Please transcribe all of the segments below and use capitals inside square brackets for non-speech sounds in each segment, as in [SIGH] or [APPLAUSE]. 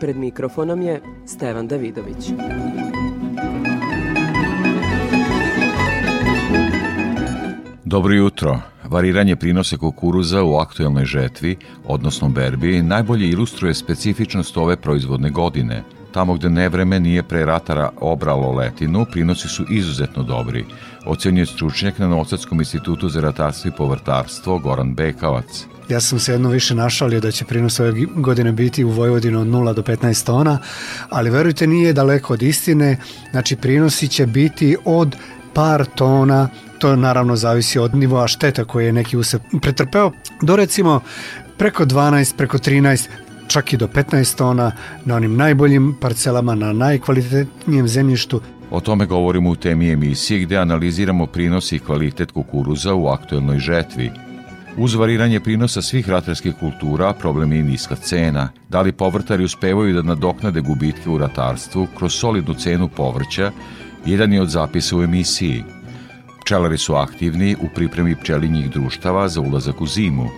Pred mikrofonom je Stevan Davidović. Dobro jutro. Variranje prinose kukuruza u aktuelnoj žetvi, odnosno berbi, najbolje ilustruje specifičnost ove proizvodne godine. Tamo gde nevreme nije pre ratara obralo letinu, prinosi su izuzetno dobri. Ocenjuje stručnjak na Novosadskom institutu za ratarstvo i povrtarstvo Goran Bekavac. Ja sam se jedno više našalio da će prinos ove godine biti u Vojvodinu od 0 do 15 tona, ali verujte nije daleko od istine, znači prinosi će biti od par tona to naravno zavisi od nivoa šteta koje je neki usep pretrpeo, do recimo preko 12, preko 13, čak i do 15 tona na onim najboljim parcelama, na najkvalitetnijem zemljištu. O tome govorimo u temi emisije gde analiziramo prinos i kvalitet kukuruza u aktuelnoj žetvi. Uz variranje prinosa svih ratarskih kultura, problem je i niska cena. Da li povrtari uspevaju da nadoknade gubitke u ratarstvu kroz solidnu cenu povrća, jedan je od zapisa u emisiji – Pčelari su aktivni u pripremi pčelinjih društava za ulazak u zimu.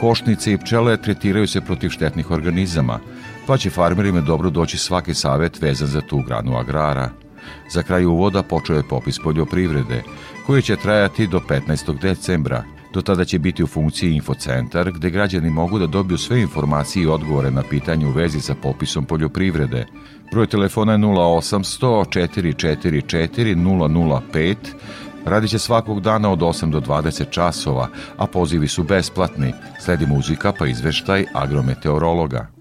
Košnice i pčele tretiraju se protiv štetnih organizama, pa će farmerima dobro doći svaki savet vezan za tu granu agrara. Za kraj uvoda počeo je popis poljoprivrede, koji će trajati do 15. decembra. Do tada će biti u funkciji infocentar, gde građani mogu da dobiju sve informacije i odgovore na pitanje u vezi sa popisom poljoprivrede. Broj telefona je 0800 444 005, Radit će svakog dana od 8 do 20 časova, a pozivi su besplatni. Sledi muzika pa izveštaj agrometeorologa.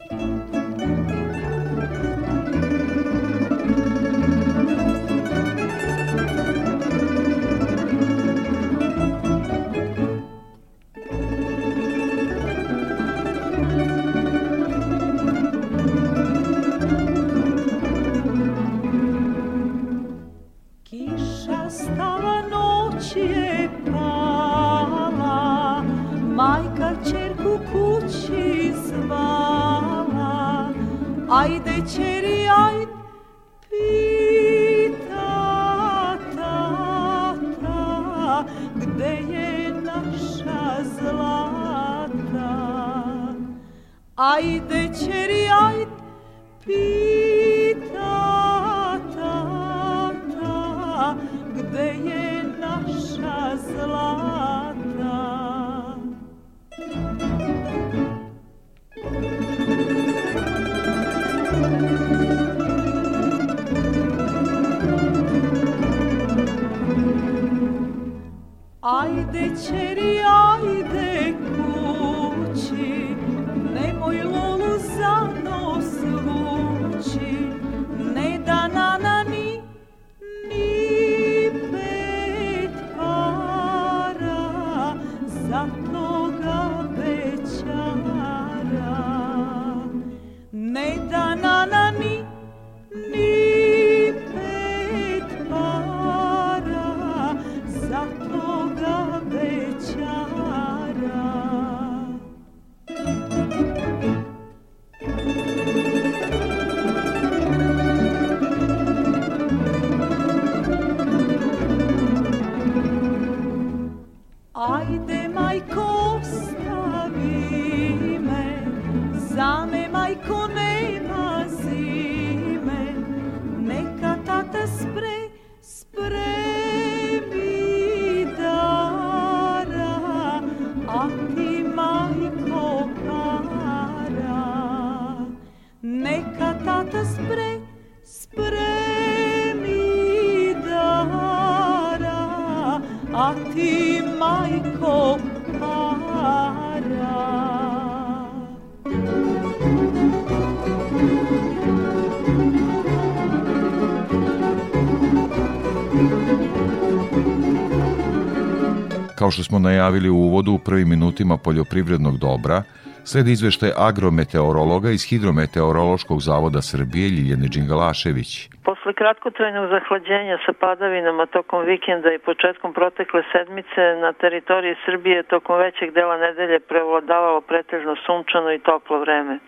Najavili u uvodu u prvim minutima poljoprivrednog dobra, Sledi izveštaj agrometeorologa iz Hidrometeorološkog zavoda Srbije Ljiljane Đingalašević. Posle kratkotrajnog zahlađenja sa padavinama tokom vikenda i početkom protekle sedmice na teritoriji Srbije tokom većeg dela nedelje prevladavalo pretežno sunčano i toplo vreme.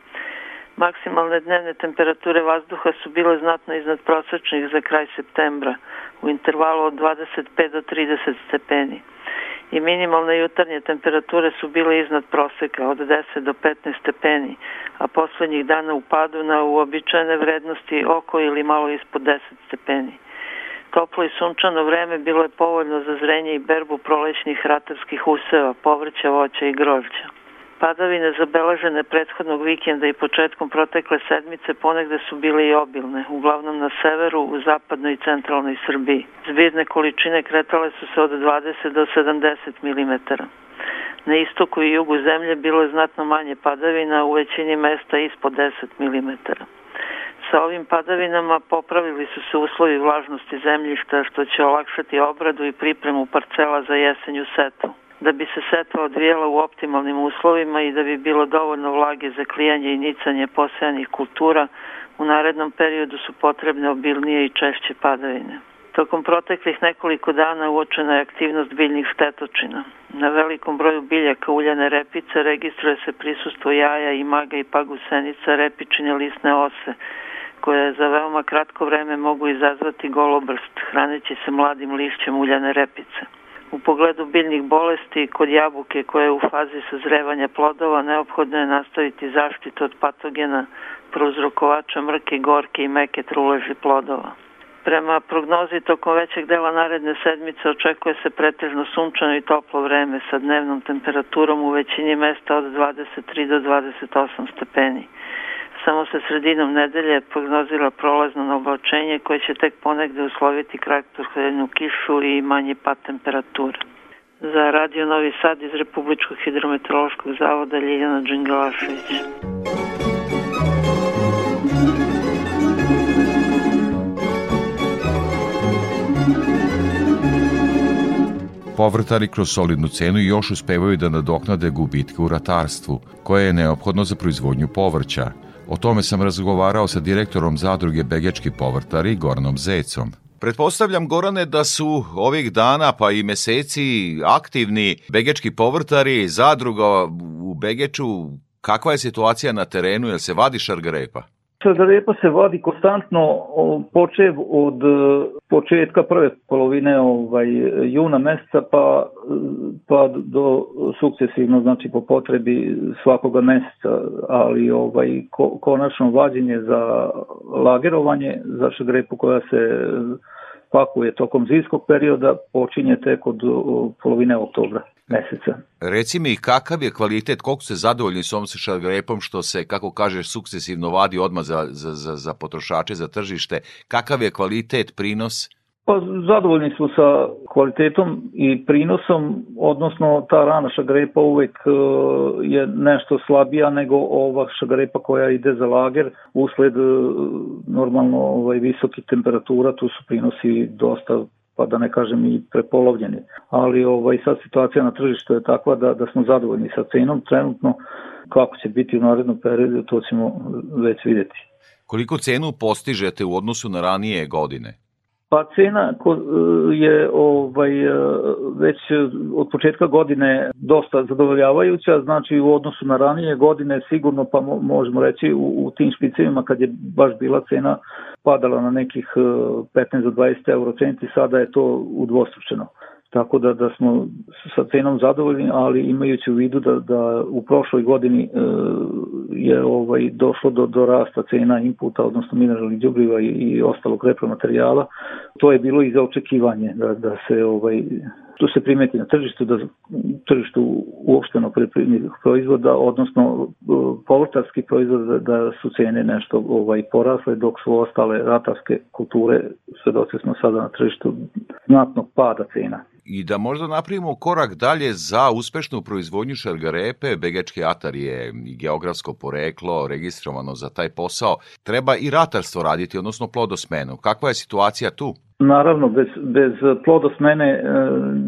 Maksimalne dnevne temperature vazduha su bile znatno iznad prosečnih za kraj septembra, u intervalu od 25 do 30 stepeni i minimalne jutarnje temperature su bile iznad proseka od 10 do 15 stepeni, a poslednjih dana u padu na uobičajene vrednosti oko ili malo ispod 10 stepeni. Toplo i sunčano vreme bilo je povoljno za zrenje i berbu prolećnih ratarskih useva, povrća, voća i grožđa. Padavine zabeležene prethodnog vikenda i početkom protekle sedmice ponegde su bile i obilne, uglavnom na severu, u zapadnoj i centralnoj Srbiji. Zbirne količine kretale su se od 20 do 70 mm. Na istoku i jugu zemlje bilo je znatno manje padavina, u većini mesta ispod 10 mm. Sa ovim padavinama popravili su se uslovi vlažnosti zemljišta što će olakšati obradu i pripremu parcela za jesenju setu da bi se setva odvijela u optimalnim uslovima i da bi bilo dovoljno vlage za klijanje i nicanje posejanih kultura, u narednom periodu su potrebne obilnije i češće padavine. Tokom proteklih nekoliko dana uočena je aktivnost biljnih štetočina. Na velikom broju biljaka uljane repice registruje se prisustvo jaja i maga i pagusenica repičine lisne ose, koje za veoma kratko vreme mogu izazvati golobrst, hraneći se mladim lišćem uljane repice. U pogledu biljnih bolesti kod jabuke koja je u fazi sazrevanja plodova neophodno je nastaviti zaštitu od patogena prouzrokovača mrke, gorke i meke truleži plodova. Prema prognozi tokom većeg dela naredne sedmice očekuje se pretežno sunčano i toplo vreme sa dnevnom temperaturom u većini mesta od 23 do 28 stepeni. Samo sa sredinom nedelje prognozira prolazno oblačenje koje će tek ponegde usloviti kratkohlednu kišu i manji pad temperatura. Za Radio Novi Sad iz Republičkog hidrometeorološkog zavoda Ljiljana Đingalašević. Povrtari kroz solidnu cenu još uspevaju da nadoknade gubitke u ratarstvu, koje je neophodno za proizvodnju povrća, O tome sam razgovarao sa direktorom zadruge Begečki povrtari Goranom Zecom. Pretpostavljam, Gorane, da su ovih dana pa i meseci aktivni begečki povrtari, zadruga u Begeču. Kakva je situacija na terenu, jel se vadi šargarepa? Šargarepa se vadi konstantno, počev od e, početka prve polovine ovaj, juna meseca pa, pa do sukcesivno, znači po potrebi svakoga meseca, ali ovaj, ko, konačno vađenje za lagerovanje, za šargarepu koja se pakuje tokom zimskog perioda, počinje tek od polovine oktobra meseca. Reci mi kakav je kvalitet, koliko ste zadovoljni s ovom šargrepom što se, kako kažeš, sukcesivno vadi odmah za, za, za, za potrošače, za tržište, kakav je kvalitet, prinos? Pa zadovoljni smo sa kvalitetom i prinosom, odnosno ta rana šagrepa uvek e, je nešto slabija nego ova šagrepa koja ide za lager usled e, normalno ovaj, visoki temperatura, tu su prinosi dosta pa da ne kažem i prepolovljeni. Ali ovaj sad situacija na tržištu je takva da, da smo zadovoljni sa cenom trenutno. Kako će biti u narednom periodu, to ćemo već videti. Koliko cenu postižete u odnosu na ranije godine? Pa cena je ovaj već od početka godine dosta zadovoljavajuća, znači u odnosu na ranije godine sigurno pa možemo reći u, u tim špicevima kad je baš bila cena padala na nekih 15 do 20 euro centi, sada je to udvostručeno. Tako da, da smo sa cenom zadovoljni, ali imajući u vidu da, da u prošloj godini e, je ovaj došlo do, do rasta cena inputa, odnosno mineralnih đubriva i, i ostalog repromaterijala, to je bilo i za očekivanje da, da se ovaj to se primeti na tržištu, da tržištu uopšteno poljoprivrednih proizvoda, odnosno e, povrtarski proizvod da, da su cene nešto ovaj porasle, dok su ostale ratarske kulture svedoci smo sada na tržištu znatnog pada cena i da možda napravimo korak dalje za uspešnu proizvodnju šargarepe, Begečki atar je i geografsko poreklo registrovano za taj posao, treba i ratarstvo raditi, odnosno plodosmenu. Kakva je situacija tu? Naravno, bez, bez plodosmene e,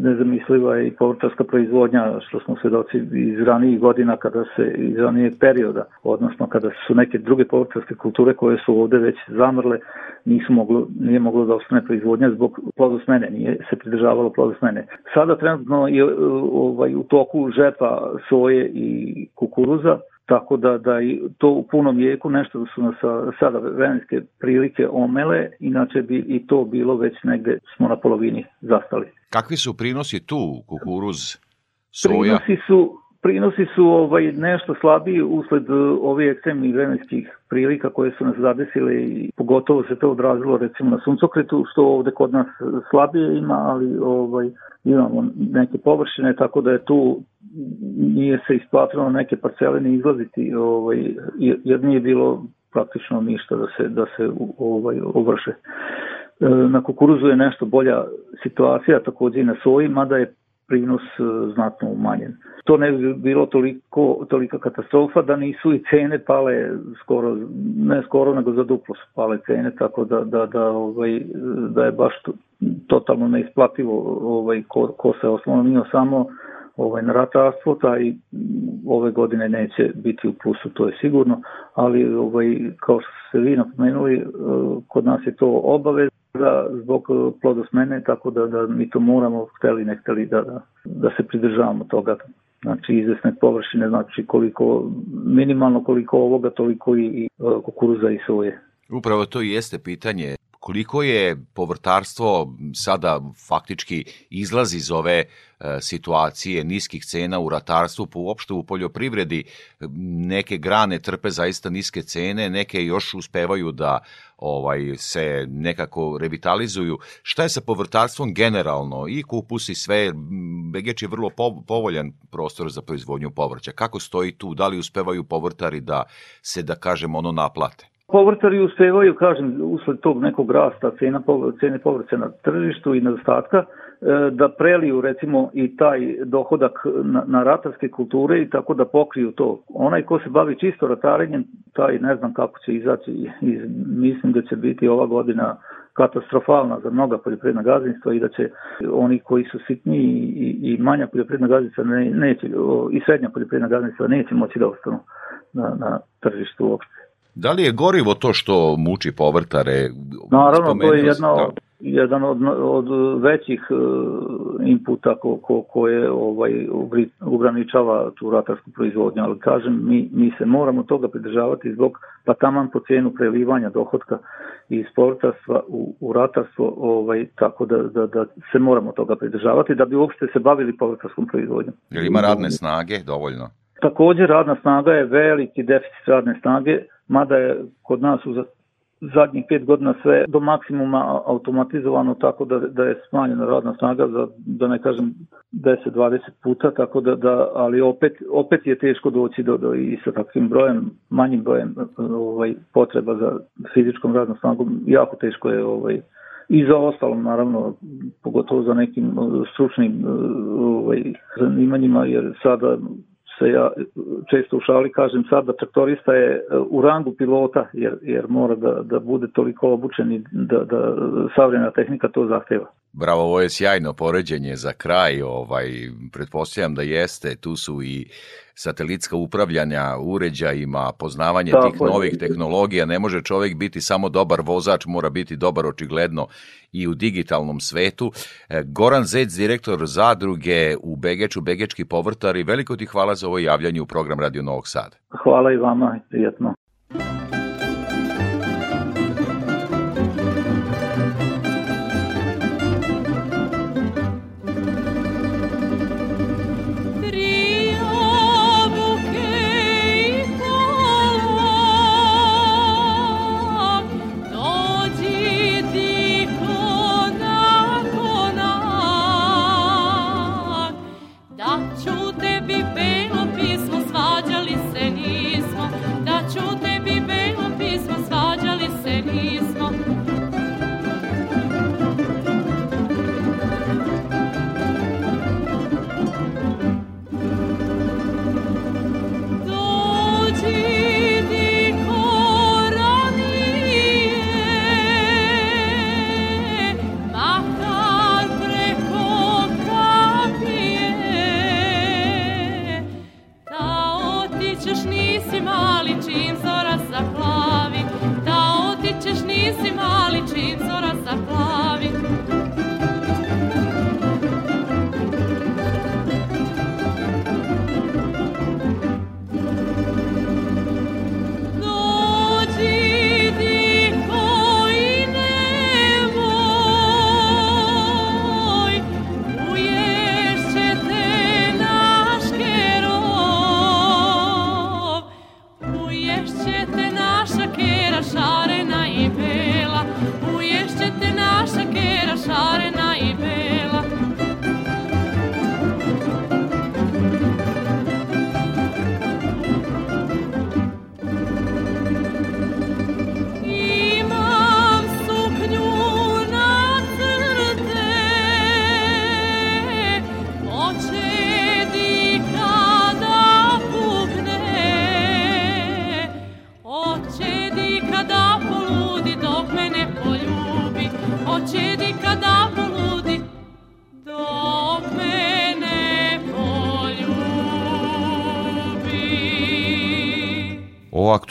nezamisliva je i povrtarska proizvodnja, što smo svedoci iz ranijih godina kada se, iz ranijeg perioda, odnosno kada su neke druge povrtarske kulture koje su ovde već zamrle, nisu moglo, nije moglo da ostane proizvodnja zbog plodosmene, nije se pridržavalo plodosmene. Sada trenutno je ovaj, u toku žepa soje i kukuruza, Tako da, da i to u punom jeku nešto da su nas sada vremenske prilike omele, inače bi i to bilo već negde smo na polovini zastali. Kakvi su prinosi tu, kukuruz, soja? Prinosi su, prinosi su ovaj nešto slabiji usled ovih ekstremnih vremenskih prilika koje su nas zadesile i pogotovo se to odrazilo recimo na suncokretu što ovde kod nas slabije ima, ali ovaj imamo neke površine tako da je tu nije se isplatilo neke parcele ni izlaziti ovaj jer nije bilo praktično ništa da se da se ovaj ovrše. E, na kukuruzu je nešto bolja situacija, takođe i na soji, mada je prinos e, znatno umanjen. To ne bi bilo toliko, tolika katastrofa da nisu i cene pale skoro, ne skoro nego za duplo su pale cene, tako da, da, da, ovaj, da je baš totalno neisplativo ovaj, ko, ko se oslonio samo ovaj, na ratarstvo, taj ove godine neće biti u plusu, to je sigurno, ali ovaj, kao što ste vi napomenuli, e, kod nas je to obavez da zbog plodosmene, tako da, da mi to moramo, hteli ne hteli, da, da, da se pridržavamo toga. Znači izvesne površine, znači koliko, minimalno koliko ovoga, toliko i, i kukuruza i soje. Upravo to i jeste pitanje koliko je povrtarstvo sada faktički izlazi iz ove e, situacije niskih cena u ratarstvu, po uopšte u poljoprivredi, neke grane trpe zaista niske cene, neke još uspevaju da ovaj se nekako revitalizuju. Šta je sa povrtarstvom generalno? I kupus i sve, Begeč je vrlo povoljan prostor za proizvodnju povrća. Kako stoji tu? Da li uspevaju povrtari da se, da kažem, ono naplate? Povrtari uspevaju, kažem, usled tog nekog rasta cena, cene povrća na tržištu i nedostatka, e, da preliju recimo i taj dohodak na, na ratarske kulture i tako da pokriju to. Onaj ko se bavi čisto ratarenjem, taj ne znam kako će izaći iz, mislim da će biti ova godina katastrofalna za mnoga poljoprivredna gazdinstva i da će oni koji su sitni i, i manja poljoprivredna gazdinstva ne, neće, i srednja poljoprivredna gazdinstva neće moći da ostanu na, na tržištu uopšte. Da li je gorivo to što muči povrtare? Naravno, to je jedno, da. jedan od, od većih uh, inputa ko, ko, koje ovaj, ograničava tu ratarsku proizvodnju, ali kažem, mi, mi se moramo toga pridržavati zbog pa taman po cenu prelivanja dohodka iz povrtarstva u, u ratarstvo, ovaj, tako da, da, da se moramo toga pridržavati da bi uopšte se bavili povrtarskom proizvodnjom. Jer ima radne snage dovoljno? Takođe, radna snaga je veliki deficit radne snage, mada je kod nas u zadnjih pet godina sve do maksimuma automatizovano tako da, da je smanjena radna snaga za, da ne kažem 10-20 puta, tako da, da ali opet, opet je teško doći do, do i sa takvim brojem, manjim brojem ovaj, potreba za fizičkom radnom snagom, jako teško je ovaj, i za ostalom naravno pogotovo za nekim stručnim ovaj, zanimanjima jer sada se ja često u šali kažem sad da traktorista je e, u rangu pilota jer, jer mora da, da bude toliko obučen i da, da savremena tehnika to zahteva. Bravo, ovo je sjajno poređenje za kraj, ovaj, pretpostavljam da jeste, tu su i satelitska upravljanja uređajima, poznavanje Tako tih novih tehnologija, ne može čovjek biti samo dobar vozač, mora biti dobar očigledno i u digitalnom svetu. E, Goran Zec, direktor zadruge u Begeču, Begečki povrtari, veliko ti hvala za ovo javljanje u program Radio Novog Sada. Hvala i vama, prijetno.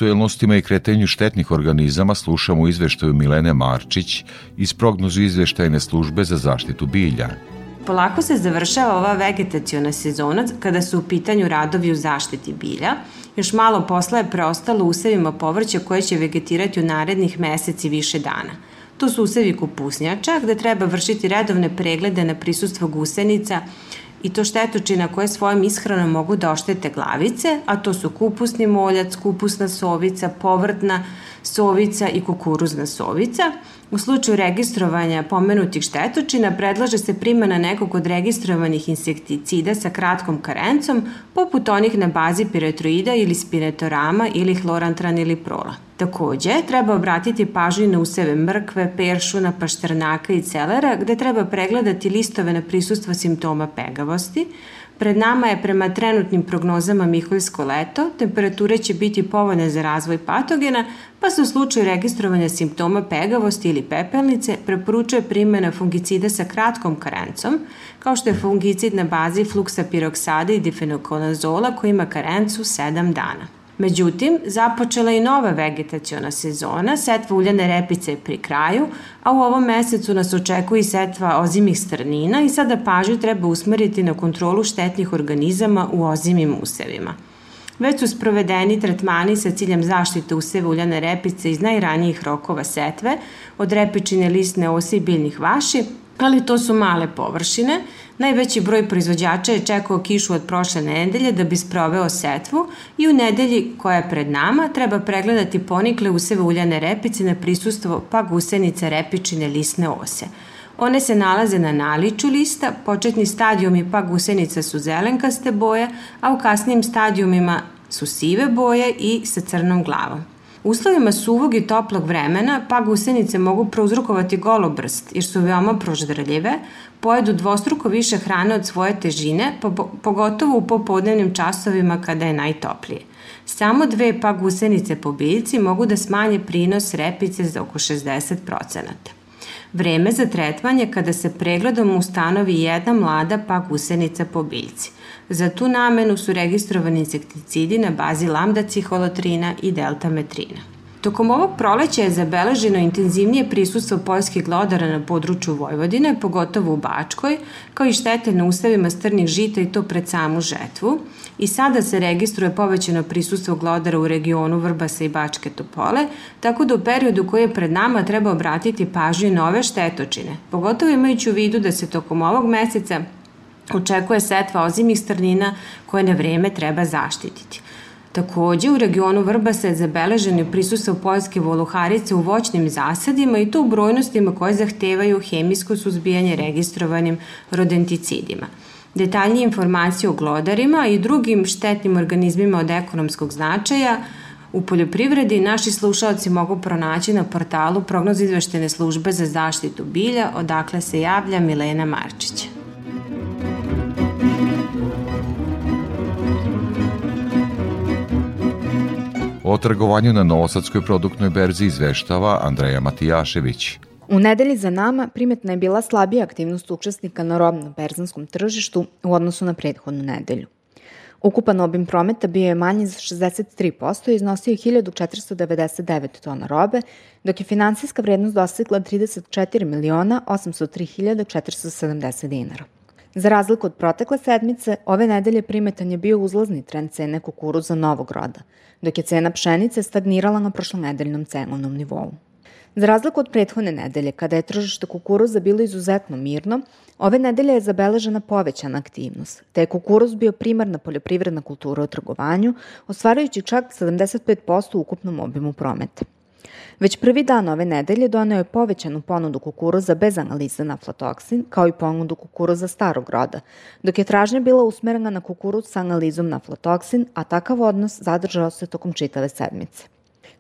Aktuelnostima i kretenju štetnih organizama slušamo izveštaju Milene Marčić iz prognozu izveštajne službe za zaštitu bilja. Polako se završava ova vegetaciona sezona kada su u pitanju radovi u zaštiti bilja. Još malo posla je preostalo usevima povrća koje će vegetirati u narednih meseci više dana. To su usevi kupusnjača gde treba vršiti redovne preglede na prisustvo gusenica i to štetočina koje svojom ishranom mogu da oštete glavice, a to su kupusni moljac, kupusna sovica, povrtna sovica i kukuruzna sovica. U slučaju registrovanja pomenutih štetočina predlaže se primjena nekog od registrovanih insekticida sa kratkom karencom, poput onih na bazi piretroida ili spinetorama ili hlorantran ili prola. Takođe, treba obratiti pažnju na useve mrkve, peršuna, pašternaka i celera, gde treba pregledati listove na prisustvo simptoma pegavosti, Pred nama je prema trenutnim prognozama Miholjsko leto, temperature će biti povoljne za razvoj patogena, pa se u slučaju registrovanja simptoma pegavosti ili pepelnice preporučuje primjena fungicida sa kratkom karencom, kao što je fungicid na bazi fluksapiroksada i difenokonazola koji ima karencu 7 dana. Međutim, započela je i nova vegetaciona sezona, setva uljane repice je pri kraju, a u ovom mesecu nas očekuje i setva ozimih strnina i sada pažnju treba usmeriti na kontrolu štetnih organizama u ozimim usevima. Već su sprovedeni tretmani sa ciljem zaštite useva uljane repice iz najranijih rokova setve, od repičine listne ose i biljnih vaši, ali to su male površine. Najveći broj proizvođača je čekao kišu od prošle nedelje da bi sproveo setvu i u nedelji koja je pred nama treba pregledati ponikle useve uljane repice na prisustvo pa gusenice repičine lisne ose. One se nalaze na naliču lista, početni stadijumi pa gusenica su zelenkaste boje, a u kasnijim stadijumima su sive boje i sa crnom glavom. U uslovima suvog i toplog vremena pa gusenice mogu prouzrokovati golobrst jer su veoma proždrljive, pojedu dvostruko više hrane od svoje težine, pogotovo u popodnevnim časovima kada je najtoplije. Samo dve pa gusenice po biljci mogu da smanje prinos repice za oko 60%. Vreme za tretvanje kada se pregledom ustanovi jedna mlada pa gusenica po biljci – Za tu namenu su registrovani insekticidi na bazi lambda ciholotrina i deltametrina. Tokom ovog proleća je zabeleženo intenzivnije prisustvo poljskih glodara na području Vojvodine, pogotovo u Bačkoj, kao i štete na ustavima strnih žita i to pred samu žetvu. I sada se registruje povećano prisustvo glodara u regionu Vrbasa i Bačke Topole, tako da u periodu koji je pred nama treba obratiti pažnju na ove štetočine, pogotovo imajući u vidu da se tokom ovog meseca očekuje setva ozimih strnina koje na vreme treba zaštititi. Takođe, u regionu Vrbasa je zabeleženo prisustvo poljske voluharice u voćnim zasadima i to u brojnostima koje zahtevaju hemijsko suzbijanje registrovanim rodenticidima. Detaljnije informacije o glodarima i drugim štetnim organizmima od ekonomskog značaja u poljoprivredi naši slušalci mogu pronaći na portalu prognoz izveštene službe za zaštitu bilja, odakle se javlja Milena Marčića. O trgovanju na Novosadskoj produktnoj berzi izveštava Andreja Matijašević. U nedelji za nama primetna je bila slabija aktivnost učesnika na robnom berzanskom tržištu u odnosu na prethodnu nedelju. Ukupan obim prometa bio je manji za 63% i iznosio 1499 tona robe, dok je finansijska vrednost dosegla 34 miliona 803 470 dinara. Za razliku od protekle sedmice, ove nedelje primetan je bio uzlazni trend cene kukuruza novog roda, dok je cena pšenice stagnirala na prošlonedeljnom cenovnom nivou. Za razliku od prethodne nedelje, kada je tržište kukuruza bilo izuzetno mirno, ove nedelje je zabeležena povećana aktivnost, te je kukuruz bio primarna poljoprivredna kultura u trgovanju, ostvarujući čak 75% u ukupnom obimu prometa. Već prvi dan ove nedelje doneo je povećanu ponudu kukuruza bez analize na aflatoksin, kao i ponudu kukuruza starog roda, dok je tražnja bila usmerena na kukuruz sa analizom na aflatoksin, a takav odnos zadržao se tokom čitave sedmice.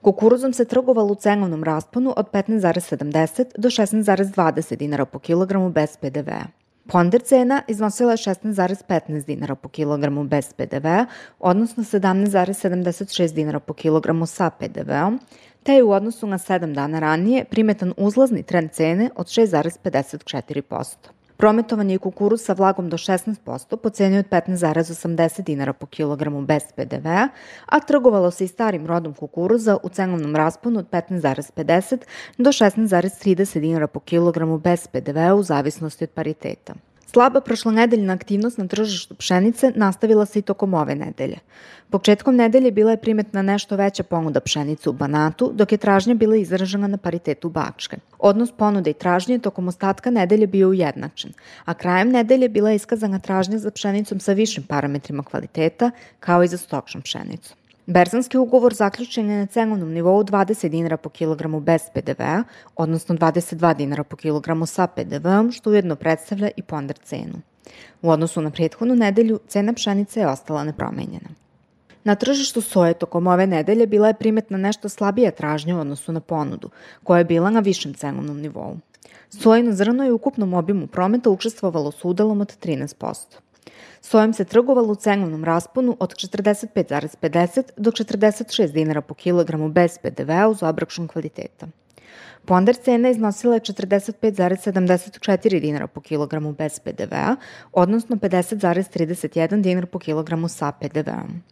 Kukuruzom se trgovalo u cenovnom rasponu od 15,70 do 16,20 dinara po kilogramu bez PDV-a. Ponder cena iznosila je 16,15 dinara po kilogramu bez PDV-a, odnosno 17,76 dinara po kilogramu sa PDV-om, te je u odnosu na 7 dana ranije primetan uzlazni trend cene od 6,54%. Prometovanje kukuruz sa vlagom do 16% pocenio od 15,80 dinara po kilogramu bez PDV-a, a trgovalo se i starim rodom kukuruza u cenovnom rasponu od 15,50 do 16,30 dinara po kilogramu bez PDV-a u zavisnosti od pariteta. Slaba prošlonedeljna aktivnost na tržištu pšenice nastavila se i tokom ove nedelje. Početkom nedelje bila je primetna nešto veća ponuda pšenice u Banatu, dok je tražnja bila izražena na paritetu Bačke. Odnos ponude i tražnje tokom ostatka nedelje bio ujednačen, a krajem nedelje bila je iskazana tražnja za pšenicom sa višim parametrima kvaliteta, kao i za stokšnom pšenicom. Berzanski ugovor zaključen je na cenovnom nivou 20 dinara po kilogramu bez PDV-a, odnosno 22 dinara po kilogramu sa PDV-om, što ujedno predstavlja i ponder cenu. U odnosu na prethodnu nedelju, cena pšenice je ostala nepromenjena. Na tržištu soje tokom ove nedelje bila je primetna nešto slabija tražnja u odnosu na ponudu, koja je bila na višem cenovnom nivou. Sojeno zrno je u ukupnom obimu prometa učestvovalo s udelom od 13%. Sojom se trgovalo u cenovnom rasponu od 45,50 do 46 dinara po kilogramu bez PDV-a uz obračun kvaliteta. Ponder cena iznosila je 45,74 dinara po kilogramu bez PDV-a, odnosno 50,31 dinar po kilogramu sa PDV-om.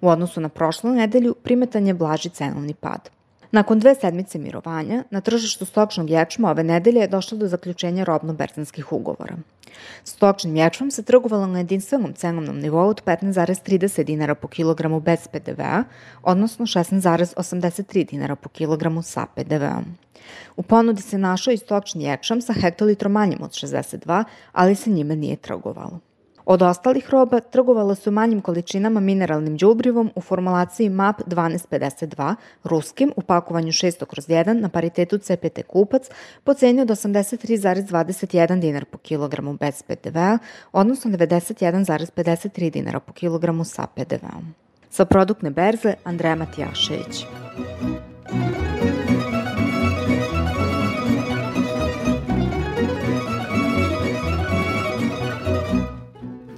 U odnosu na prošlu nedelju primetan je blaži cenovni pad. Nakon dve sedmice mirovanja, na tržištu stočnog ječma ove nedelje je došlo do zaključenja robno-berzanskih ugovora. Stočnim ječmom se trgovalo na jedinstvenom cenovnom nivou od 15,30 dinara po kilogramu bez PDV-a, odnosno 16,83 dinara po kilogramu sa PDV-om. U ponudi se našao i stočni ječam sa hektolitrom manjim od 62, ali se njime nije trgovalo. Od ostalih roba trgovala su manjim količinama mineralnim đubrivom u formulaciji MAP 1252, ruskim u pakovanju 600 kroz 1 na paritetu CPT kupac po ceni od 83,21 dinar po kilogramu bez PDV-a, odnosno 91,53 dinara po kilogramu sa PDV-om. Sa produktne berze Andreja Matijašević.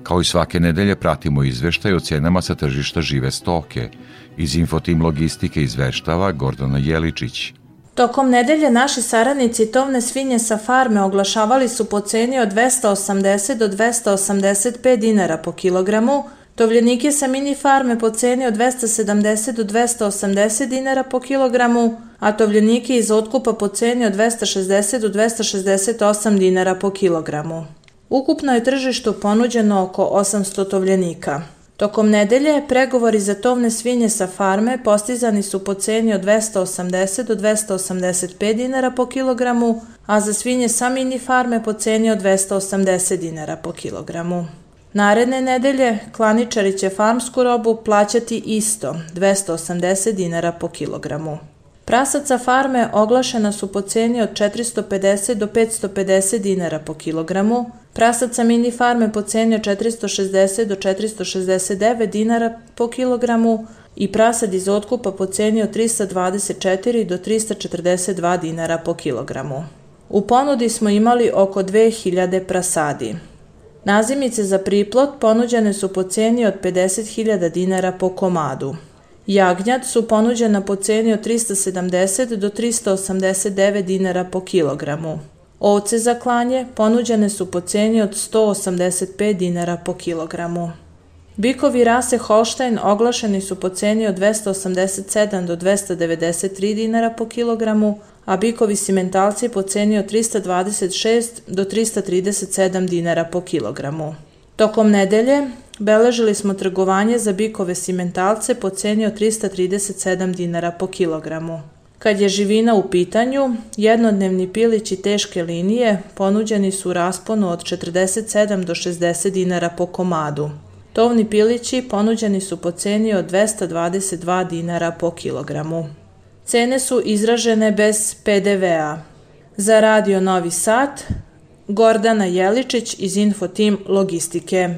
Kao i svake nedelje pratimo izveštaj o cenama sa tržišta žive stoke. Iz Infotim Logistike izveštava Gordana Jeličić. Tokom nedelje naši saradnici tovne svinje sa farme oglašavali su po ceni od 280 do 285 dinara po kilogramu, tovljenike sa mini farme po ceni od 270 do 280 dinara po kilogramu, a tovljenike iz otkupa po ceni od 260 do 268 dinara po kilogramu. Ukupno je tržištu ponuđeno oko 800 tovljenika. Tokom nedelje pregovori za tovne svinje sa farme postizani su po ceni od 280 do 285 dinara po kilogramu, a za svinje sa mini farme po ceni od 280 dinara po kilogramu. Naredne nedelje klaničari će farmsku robu plaćati isto, 280 dinara po kilogramu. Prasaca farme oglašena su po ceni od 450 do 550 dinara po kilogramu, prasaca mini farme po ceni od 460 do 469 dinara po kilogramu i prasad iz otkupa po ceni od 324 do 342 dinara po kilogramu. U ponudi smo imali oko 2000 prasadi. Nazimice za priplot ponuđene su po ceni od 50.000 dinara po komadu. Jagnjad su ponuđena po ceni od 370 do 389 dinara po kilogramu. Ovce za klanje ponuđene su po ceni od 185 dinara po kilogramu. Bikovi rase Holstein oglašeni su po ceni od 287 do 293 dinara po kilogramu, a bikovi simentalci po ceni od 326 do 337 dinara po kilogramu. Tokom nedelje beležili smo trgovanje za bikove simentalce po ceni od 337 dinara po kilogramu. Kad je živina u pitanju, jednodnevni pilići teške linije ponuđeni su u rasponu od 47 do 60 dinara po komadu. Tovni pilići ponuđeni su po ceni od 222 dinara po kilogramu. Cene su izražene bez PDV-a. Za Radio Novi Sad, Gordana Jeličić iz Infotim Logistike.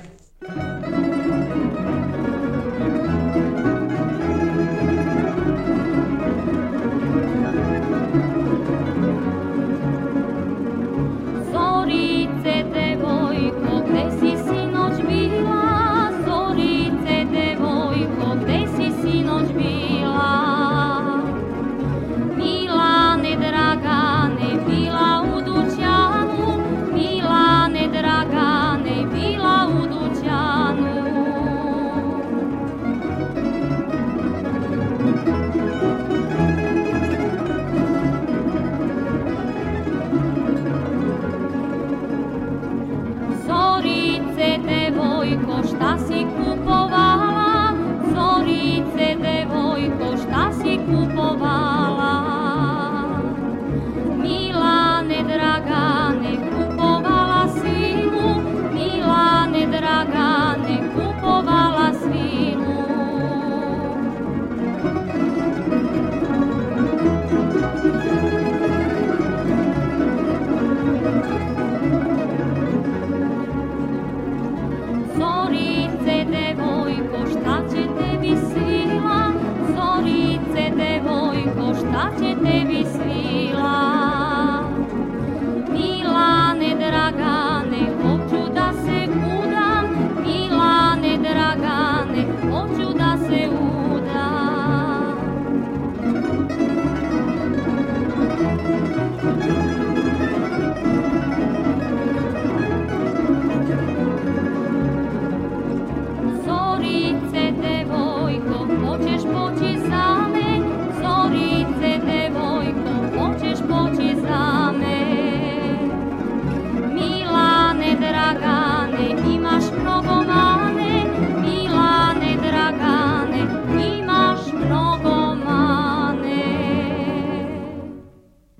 unique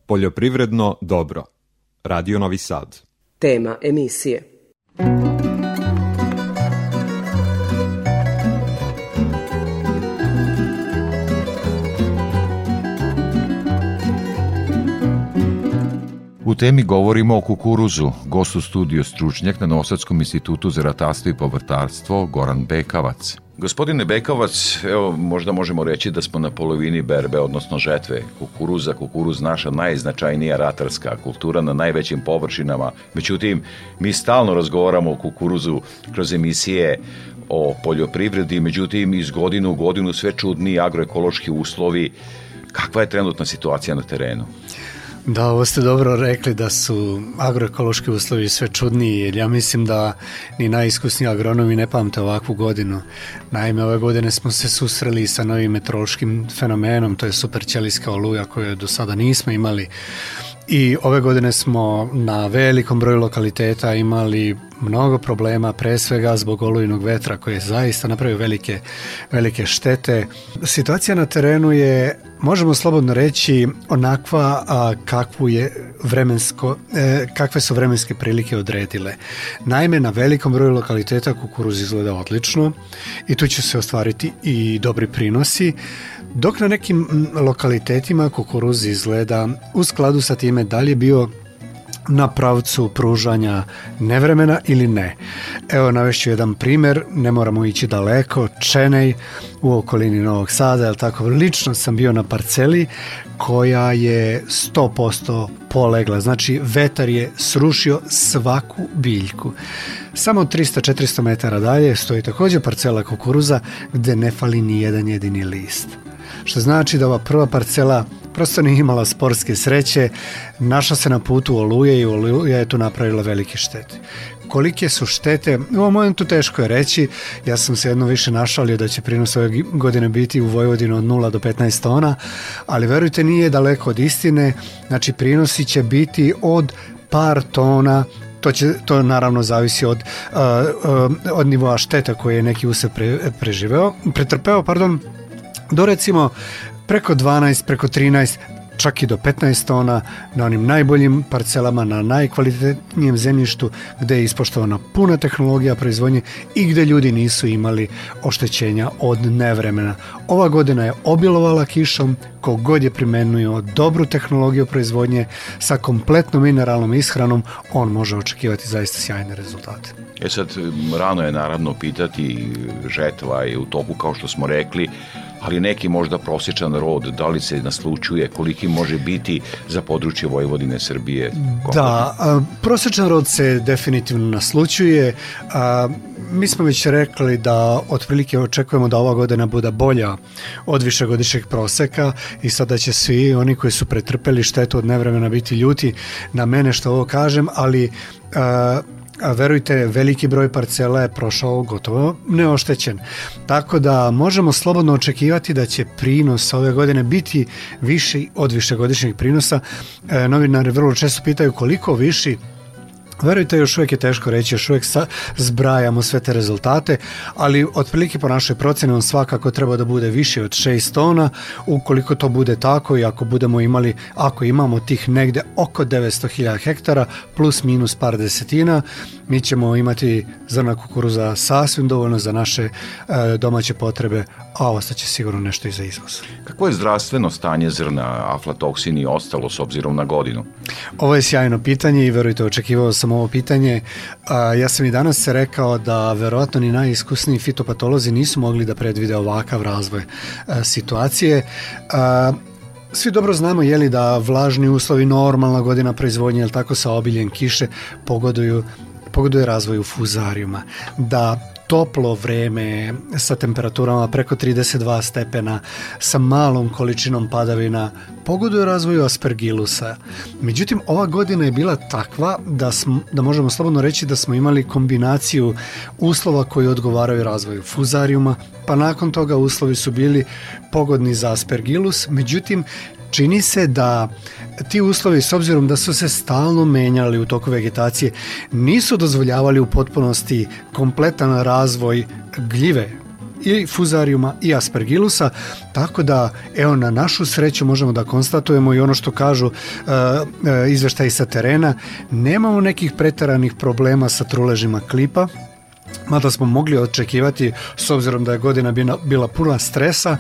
Poljoprivredno dobro. Radio Novi Sad. Tema emisije. U temi govorimo o kukuruzu. Gost u studiju stručnjak na Novosadskom institutu za ratarstvo i povrtarstvo Goran Bekavac. Gospodine Bekavac, evo možda možemo reći da smo na polovini berbe, odnosno žetve kukuruza. Kukuruz naša najznačajnija ratarska kultura na najvećim površinama. Međutim, mi stalno razgovaramo o kukuruzu kroz emisije o poljoprivredi, međutim iz godinu u godinu sve čudniji agroekološki uslovi. Kakva je trenutna situacija na terenu? Da, ovo ste dobro rekli da su agroekološki uslovi sve čudniji, jer ja mislim da ni najiskusniji agronomi ne pamte ovakvu godinu. Naime, ove godine smo se susreli sa novim meteorološkim fenomenom, to je superćelijska oluja koju do sada nismo imali. I ove godine smo na velikom broju lokaliteta imali mnogo problema, pre svega zbog olujnog vetra koji je zaista napravio velike, velike štete. Situacija na terenu je, možemo slobodno reći, onakva a, kakvu je vremensko, e, kakve su vremenske prilike odredile. Naime, na velikom broju lokaliteta kukuruz izgleda odlično i tu će se ostvariti i dobri prinosi. Dok na nekim lokalitetima kukuruz izgleda u skladu sa time da li je bio na pravcu pružanja nevremena ili ne. Evo navešću jedan primer, ne moramo ići daleko, Čenej u okolini Novog Sada, jel tako, lično sam bio na parceli koja je 100% polegla, znači vetar je srušio svaku biljku. Samo 300-400 metara dalje stoji takođe parcela kukuruza gde ne fali ni jedan jedini list što znači da ova prva parcela prosto nije imala sportske sreće, našla se na putu oluje i oluja je tu napravila velike štete. Kolike su štete, u ovom momentu teško je reći, ja sam se jedno više našalio da će prinos ove godine biti u Vojvodinu od 0 do 15 tona, ali verujte nije daleko od istine, znači prinosi će biti od par tona. To će to naravno zavisi od od nivoa šteta koje je neki usad pre, preživeo, pretrpeo, pardon, do recimo preko 12, preko 13, čak i do 15 tona na onim najboljim parcelama, na najkvalitetnijem zemljištu gde je ispoštovana puna tehnologija proizvodnje i gde ljudi nisu imali oštećenja od nevremena. Ova godina je obilovala kišom, kogod je primenuo dobru tehnologiju proizvodnje sa kompletnom mineralnom ishranom, on može očekivati zaista sjajne rezultate. E sad, rano je naravno pitati, žetva je u toku kao što smo rekli, ali neki možda prosječan rod, da li se naslučuje, koliki može biti za područje Vojvodine Srbije? Da, a, prosječan rod se definitivno naslučuje. A, mi smo već rekli da otprilike očekujemo da ova godina bude bolja od višegodišnjeg proseka i sada će svi oni koji su pretrpeli štetu od nevremena biti ljuti na mene što ovo kažem, ali a, a verujte, veliki broj parcela je prošao gotovo neoštećen. Tako da možemo slobodno očekivati da će prinos ove godine biti viši od višegodišnjeg prinosa. E, novinari vrlo često pitaju koliko viši Verujte, još uvijek je teško reći, još uvijek sa, zbrajamo sve te rezultate, ali otprilike po našoj procjeni on svakako treba da bude više od 6 tona, ukoliko to bude tako i ako budemo imali, ako imamo tih negde oko 900.000 hektara plus minus par desetina, mi ćemo imati zrna kukuruza sasvim dovoljno za naše e, domaće potrebe, a ostaće sigurno nešto i za izvoz. Kako je zdravstveno stanje zrna, aflatoksin i ostalo s obzirom na godinu? Ovo je sjajno pitanje i verujte, očekivao sam ovo pitanje. A, ja sam i danas rekao da verovatno ni najiskusniji fitopatolozi nisu mogli da predvide ovakav razvoj a, situacije. A, svi dobro znamo je li da vlažni uslovi, normalna godina proizvodnje, jel tako sa obiljem kiše, pogoduju pogoduje razvoju fuzarijuma, da toplo vreme sa temperaturama preko 32 stepena, sa malom količinom padavina, pogoduje razvoju aspergilusa. Međutim, ova godina je bila takva da, smo, da možemo slobodno reći da smo imali kombinaciju uslova koji odgovaraju razvoju fuzarijuma, pa nakon toga uslovi su bili pogodni za aspergilus, međutim, čini se da ti uslovi, s obzirom da su se stalno menjali u toku vegetacije, nisu dozvoljavali u potpunosti kompletan razvoj gljive i fuzarijuma i aspergilusa, tako da evo na našu sreću možemo da konstatujemo i ono što kažu uh, uh, izveštaji sa terena, nemamo nekih preteranih problema sa truležima klipa, mada smo mogli očekivati s obzirom da je godina bila, puna stresa.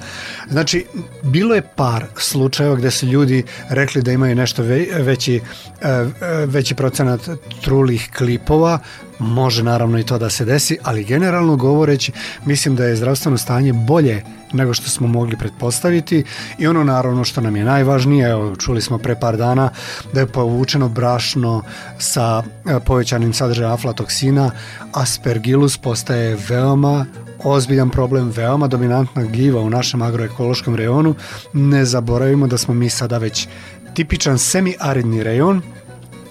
Znači, bilo je par slučajeva gde su ljudi rekli da imaju nešto veći, e, veći procenat trulih klipova, može naravno i to da se desi, ali generalno govoreći mislim da je zdravstveno stanje bolje nego što smo mogli pretpostaviti i ono naravno što nam je najvažnije, evo, čuli smo pre par dana da je povučeno brašno sa e, povećanim sadržajem aflatoksina, aspergillus postaje veoma ozbiljan problem, veoma dominantna gljiva u našem agroekološkom rejonu. Ne zaboravimo da smo mi sada već tipičan semi-aridni rejon,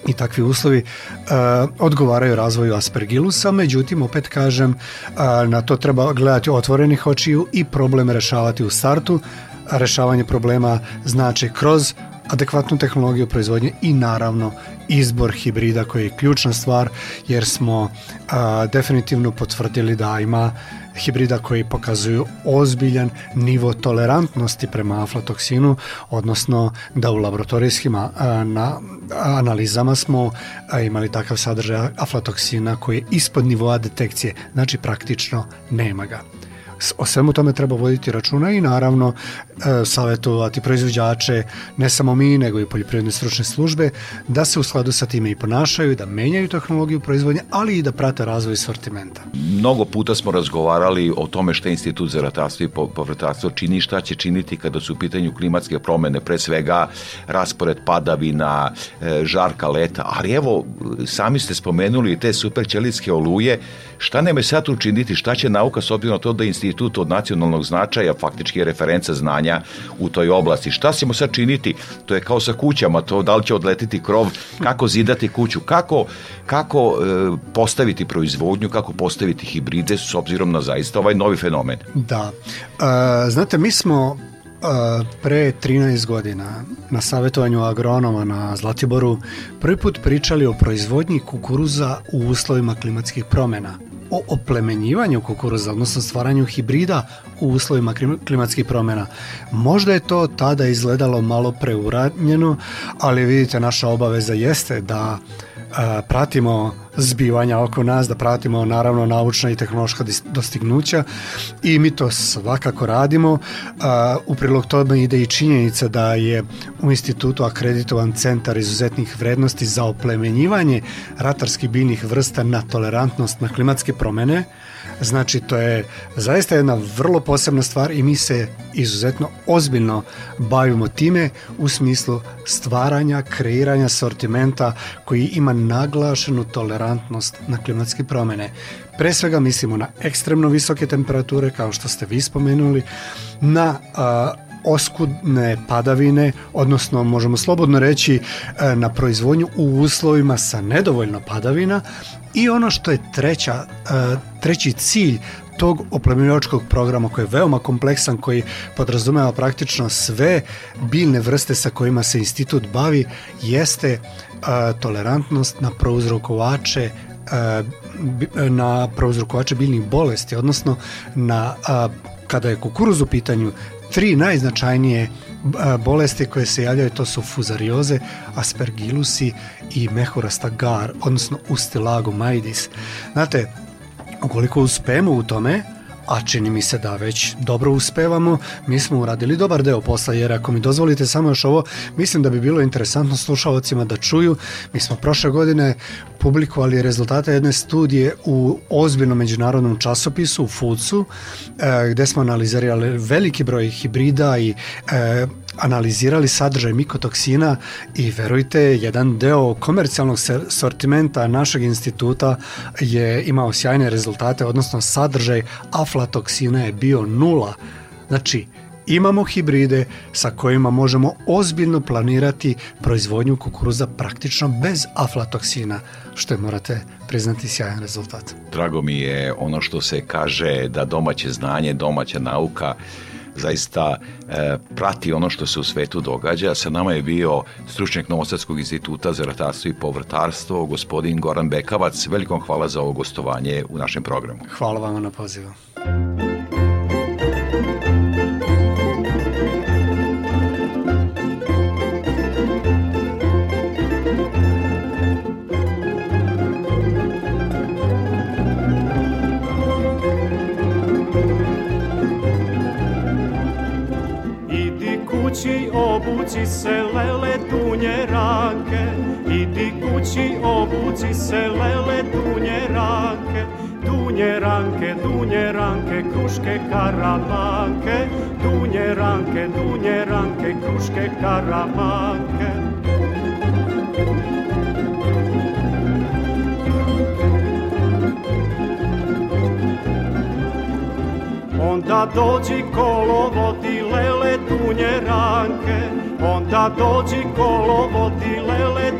i takvi uslovi uh, odgovaraju razvoju aspergilusa, međutim, opet kažem, uh, na to treba gledati otvorenih očiju i problem rešavati u startu. Rešavanje problema znači kroz adekvatnu tehnologiju proizvodnje i naravno izbor hibrida koji je ključna stvar jer smo a, definitivno potvrdili da ima hibrida koji pokazuju ozbiljan nivo tolerantnosti prema aflatoksinu, odnosno da u laboratorijskim a, na, analizama smo a, imali takav sadržaj aflatoksina koji je ispod nivoa detekcije, znači praktično nema ga o svemu tome treba voditi računa i naravno e, savjetovati proizvođače, ne samo mi, nego i poljoprivredne stručne službe, da se u skladu sa time i ponašaju, da menjaju tehnologiju proizvodnje, ali i da prate razvoj sortimenta. Mnogo puta smo razgovarali o tome šta Institut za ratarstvo i povrtarstvo čini, šta će činiti kada su u pitanju klimatske promene, pre svega raspored padavina, e, žarka leta, ali evo, sami ste spomenuli te super ćelitske oluje, šta neme sad učiniti, šta će nauka s obzirom na to da institut od nacionalnog značaja faktički je referenca znanja u toj oblasti. Šta ćemo sad činiti? To je kao sa kućama, to da li će odletiti krov, kako zidati kuću, kako, kako e, postaviti proizvodnju, kako postaviti hibride s obzirom na zaista ovaj novi fenomen. Da. E, znate, mi smo Uh, pre 13 godina na savjetovanju agronoma na Zlatiboru prvi put pričali o proizvodnji kukuruza u uslovima klimatskih promena o oplemenjivanju kukuruza, odnosno stvaranju hibrida u uslovima klimatskih promjena. Možda je to tada izgledalo malo preuranjeno, ali vidite naša obaveza jeste da pratimo zbivanja oko nas, da pratimo naravno naučna i tehnološka dostignuća i mi to svakako radimo. U prilog tome ide i činjenica da je u institutu akreditovan centar izuzetnih vrednosti za oplemenjivanje ratarskih biljnih vrsta na tolerantnost na klimatske promene, Znači, to je zaista jedna vrlo posebna stvar i mi se izuzetno ozbiljno bavimo time u smislu stvaranja, kreiranja sortimenta koji ima naglašenu tolerantnost na klimatske promene. Pre svega mislimo na ekstremno visoke temperature, kao što ste vi spomenuli, na a, oskudne padavine, odnosno možemo slobodno reći e, na proizvodnju u uslovima sa nedovoljno padavina i ono što je treća, e, treći cilj tog oplemenjivačkog programa koji je veoma kompleksan, koji podrazumeva praktično sve biljne vrste sa kojima se institut bavi, jeste a, tolerantnost na prouzrokovače na prouzrokovače biljnih bolesti, odnosno na kada je kukuruz u pitanju, tri najznačajnije bolesti koje se javljaju to su fuzarioze, aspergilusi i mehurasta gar, odnosno ustilago maidis. Znate, ukoliko uspemo u tome, a čini mi se da već dobro uspevamo, mi smo uradili dobar deo posla, jer ako mi dozvolite samo još ovo, mislim da bi bilo interesantno slušalcima da čuju. Mi smo prošle godine publikovali rezultate jedne studije u ozbiljnom međunarodnom časopisu, u Foodsu, e, gde smo analizirali veliki broj hibrida i e, analizirali sadržaj mikotoksina i verujte, jedan deo komercijalnog sortimenta našeg instituta je imao sjajne rezultate, odnosno sadržaj aflatoksina je bio nula. Znači, imamo hibride sa kojima možemo ozbiljno planirati proizvodnju kukuruza praktično bez aflatoksina, što je morate priznati sjajan rezultat. Drago mi je ono što se kaže da domaće znanje, domaća nauka zaista e, prati ono što se u svetu događa. Sa nama je bio stručnjak Novosadskog instituta za ratarstvo i povrtarstvo, gospodin Goran Bekavac. Velikom hvala za ovo gostovanje u našem programu. Hvala vam na pozivu. Kući obuci se lele tunje ranke Dunje ranke, dunje ranke, kruške karamanke. Dunje ranke, dunje ranke, kruške karamanke. Onda dođi kolo vodi lele dunje ranke. Onda dođi kolo vodi lele dunje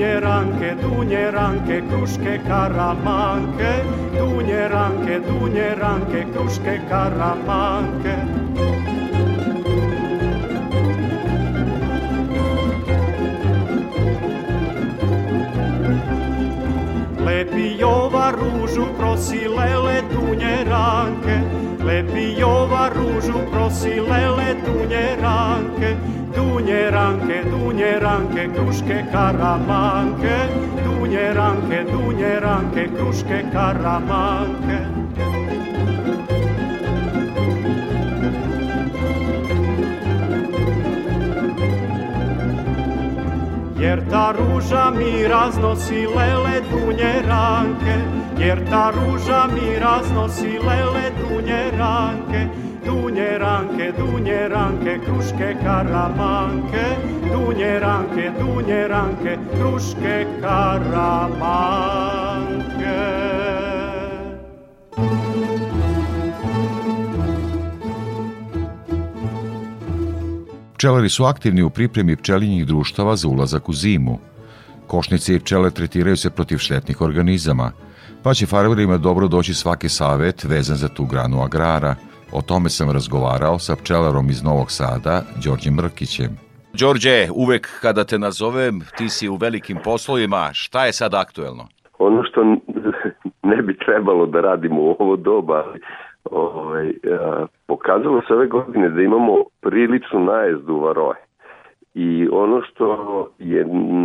Dunje ranke, dunje ranke, kruške karamanke. Dunje ranke, dunje ranke, kruške karamanke. Lepi Jova ružu prosi lele dunje ranke. Lepi Jova ružu prosi lele dunje ranke Dunje ranke, dunje ranke, kruške karamanke. Dunje ranke, dunje ranke, kruške karamanke. Jer ta ruža mi raznosi lele dunje ranke. Jer ta ruža mi raznosi lele dunje dunje ranke, kruške karamanke Dunje ranke, dunje ranke, kruške karamanke Pčelari su aktivni u pripremi pčelinjih društava za ulazak u zimu. Košnice i pčele tretiraju se protiv štetnih organizama, pa će farmerima dobro doći svaki savet vezan za tu granu agrara. O tome sam razgovarao sa pčelarom iz Novog Sada, Đorđem Mrkićem. Đorđe, uvek kada te nazovem, ti si u velikim poslovima. Šta je sad aktuelno? Ono što [LAUGHS] ne bi trebalo da radimo u ovo doba, ovaj, pokazalo se ove godine da imamo priličnu najezdu varoje. I ono što je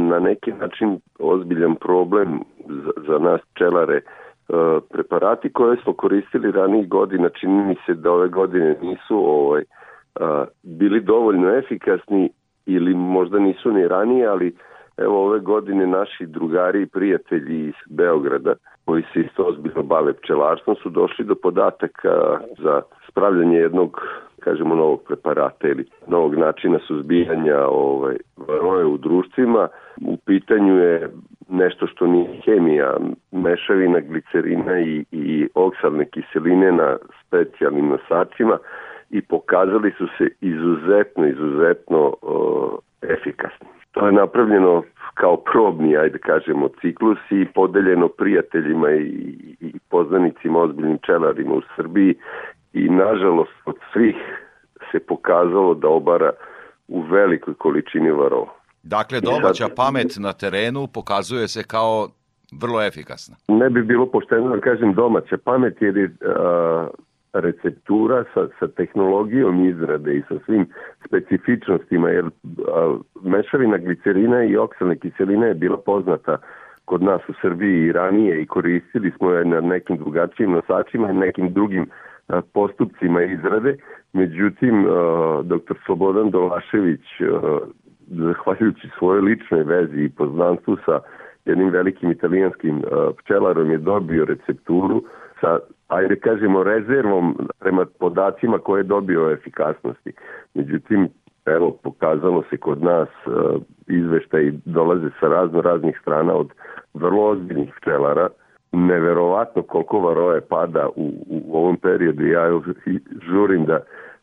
na neki način ozbiljan problem za, za nas pčelare, preparati koje smo koristili ranijih godina, čini mi se da ove godine nisu ovaj, bili dovoljno efikasni ili možda nisu ni ranije, ali evo ove godine naši drugari i prijatelji iz Beograda koji se isto ozbiljno bave pčelarstvom su došli do podataka za spravljanje jednog kažemo novog preparata ili novog načina suzbijanja ovaj, varoje u društvima. U pitanju je nešto što nije hemija, mešavina glicerina i, i oksalne kiseline na specijalnim nosačima i pokazali su se izuzetno, izuzetno o, efikasni. To je napravljeno kao probni, ajde kažemo, ciklus i podeljeno prijateljima i, i poznanicima, ozbiljnim čelarima u Srbiji i nažalost od svih se pokazalo da obara u velikoj količini varova. Dakle, domaća pamet na terenu pokazuje se kao vrlo efikasna. Ne bi bilo pošteno da kažem domaća pamet jer je a, receptura sa, sa tehnologijom izrade i sa svim specifičnostima, jer a, mešavina glicerina i oksalne kiseline je bila poznata kod nas u Srbiji i ranije i koristili smo je na nekim drugačijim nosačima i nekim drugim a, postupcima izrade. Međutim, dr. Slobodan Dolašević, zahvaljujući svojoj ličnoj vezi i poznanstvu sa jednim velikim italijanskim pčelarom je dobio recepturu sa ajde kažemo rezervom prema podacima koje je dobio efikasnosti. Međutim, evo, pokazalo se kod nas izveštaj dolaze sa razno raznih strana od vrlo ozbiljnih pčelara. Neverovatno koliko varoje pada u, u ovom periodu. Ja žurim da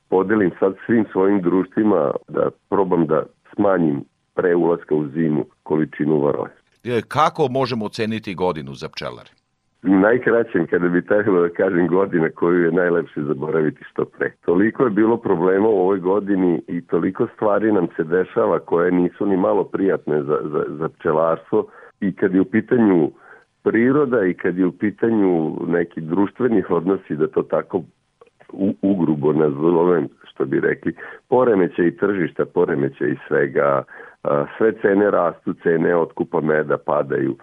podelim sad svim svojim društvima da probam da smanjim pre ulaska u zimu količinu varoje. Kako možemo oceniti godinu za pčelare? najkraćem kada bi trebalo da kažem godina koju je najlepše zaboraviti što pre. Toliko je bilo problema u ovoj godini i toliko stvari nam se dešava koje nisu ni malo prijatne za, za, za pčelarstvo i kad je u pitanju priroda i kad je u pitanju neki društveni odnosi da to tako u, ugrubo nazovem što bi rekli, poremeće i tržišta, poremeće i svega, sve cene rastu, cene otkupa meda padaju,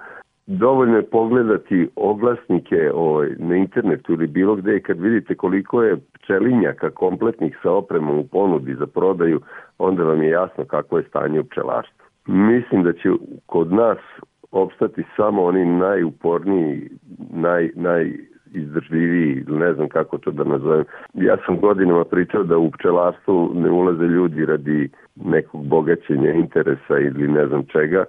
dovoljno je pogledati oglasnike ovaj, na internetu ili bilo gde kad vidite koliko je pčelinjaka kompletnih sa opremom u ponudi za prodaju, onda vam je jasno kako je stanje u pčelarstvu. Mislim da će kod nas opstati samo oni najuporniji, naj, naj izdržljiviji, ne znam kako to da nazovem. Ja sam godinama pričao da u pčelarstvu ne ulaze ljudi radi nekog bogaćenja interesa ili ne znam čega,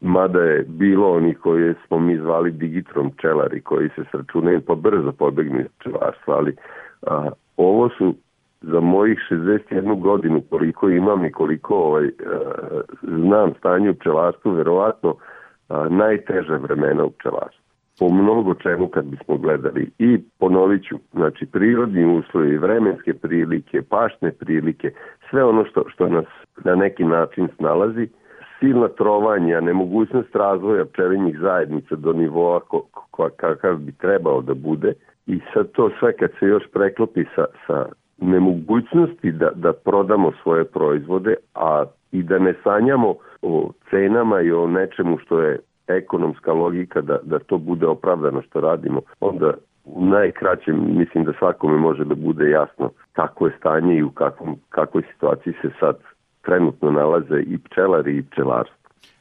mada je bilo oni koji smo mi zvali digitrom pčelari koji se sračunaju pa brzo pobegnu iz pčelarstva, ali a, ovo su za mojih 61 godinu koliko imam i koliko ovaj, a, znam stanje u pčelarstvu, verovatno najteža vremena u pčelarstvu. Po mnogo čemu kad bismo gledali i ponovit ću, znači prirodni uslovi, vremenske prilike, pašne prilike, sve ono što, što nas na neki način snalazi, silna trovanja, nemogućnost razvoja pčelinjih zajednica do nivoa ko, ko, kakav bi trebao da bude i sad to sve kad se još preklopi sa, sa nemogućnosti da, da prodamo svoje proizvode, a i da ne sanjamo o cenama i o nečemu što je ekonomska logika da, da to bude opravdano što radimo, onda u najkraćem mislim da svakome može da bude jasno kako je stanje i u kakvom, kakvoj situaciji se sad trenutno nalaze i pčelari i pčelarstvo.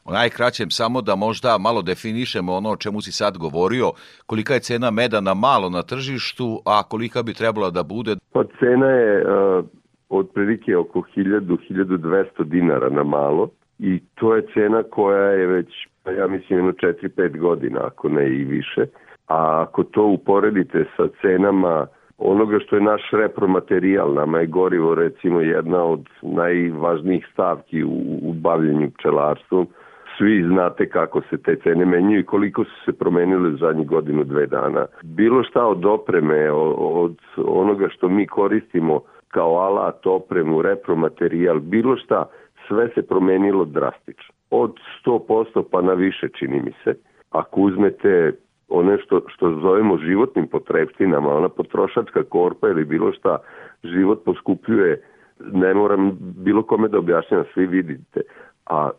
U najkraćem samo da možda malo definišemo ono o čemu si sad govorio, kolika je cena meda na malo na tržištu, a kolika bi trebala da bude? Pa cena je uh, otprilike oko 1000-1200 dinara na malo i to je cena koja je već, ja mislim, jedno 4-5 godina, ako ne i više. A ako to uporedite sa cenama onoga što je naš repromaterijal. Nama je gorivo recimo jedna od najvažnijih stavki u, u bavljenju pčelarstvom. Svi znate kako se te cene menjaju i koliko su se promenile u zadnjih godinu, dve dana. Bilo šta od opreme, od onoga što mi koristimo kao alat, opremu, repromaterijal, bilo šta, sve se promenilo drastično. Od 100% pa na više čini mi se. Ako uzmete one što, što zovemo životnim potrebštinama, ona potrošačka korpa ili bilo šta, život poskupljuje, ne moram bilo kome da objašnjam, svi vidite, a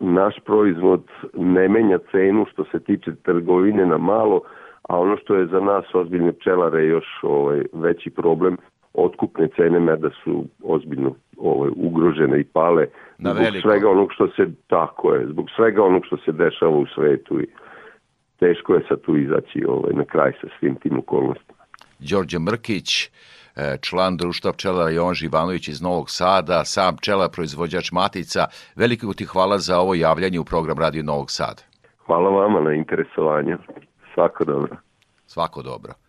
naš proizvod ne menja cenu što se tiče trgovine na malo, a ono što je za nas ozbiljne pčelare još ovaj, veći problem, otkupne cene meda su ozbiljno ovaj, ugrožene i pale na zbog veliko. svega onog što se tako je, zbog svega onog što se dešava u svetu i teško je sad tu izaći ovaj, na kraj sa svim tim okolnostima. Đorđe Mrkić, e, član društva pčelara Jovan Živanović iz Novog Sada, sam pčela proizvođač Matica. Veliko ti hvala za ovo javljanje u program Radio Novog Sada. Hvala vama na interesovanju. Svako dobro. Svako dobro.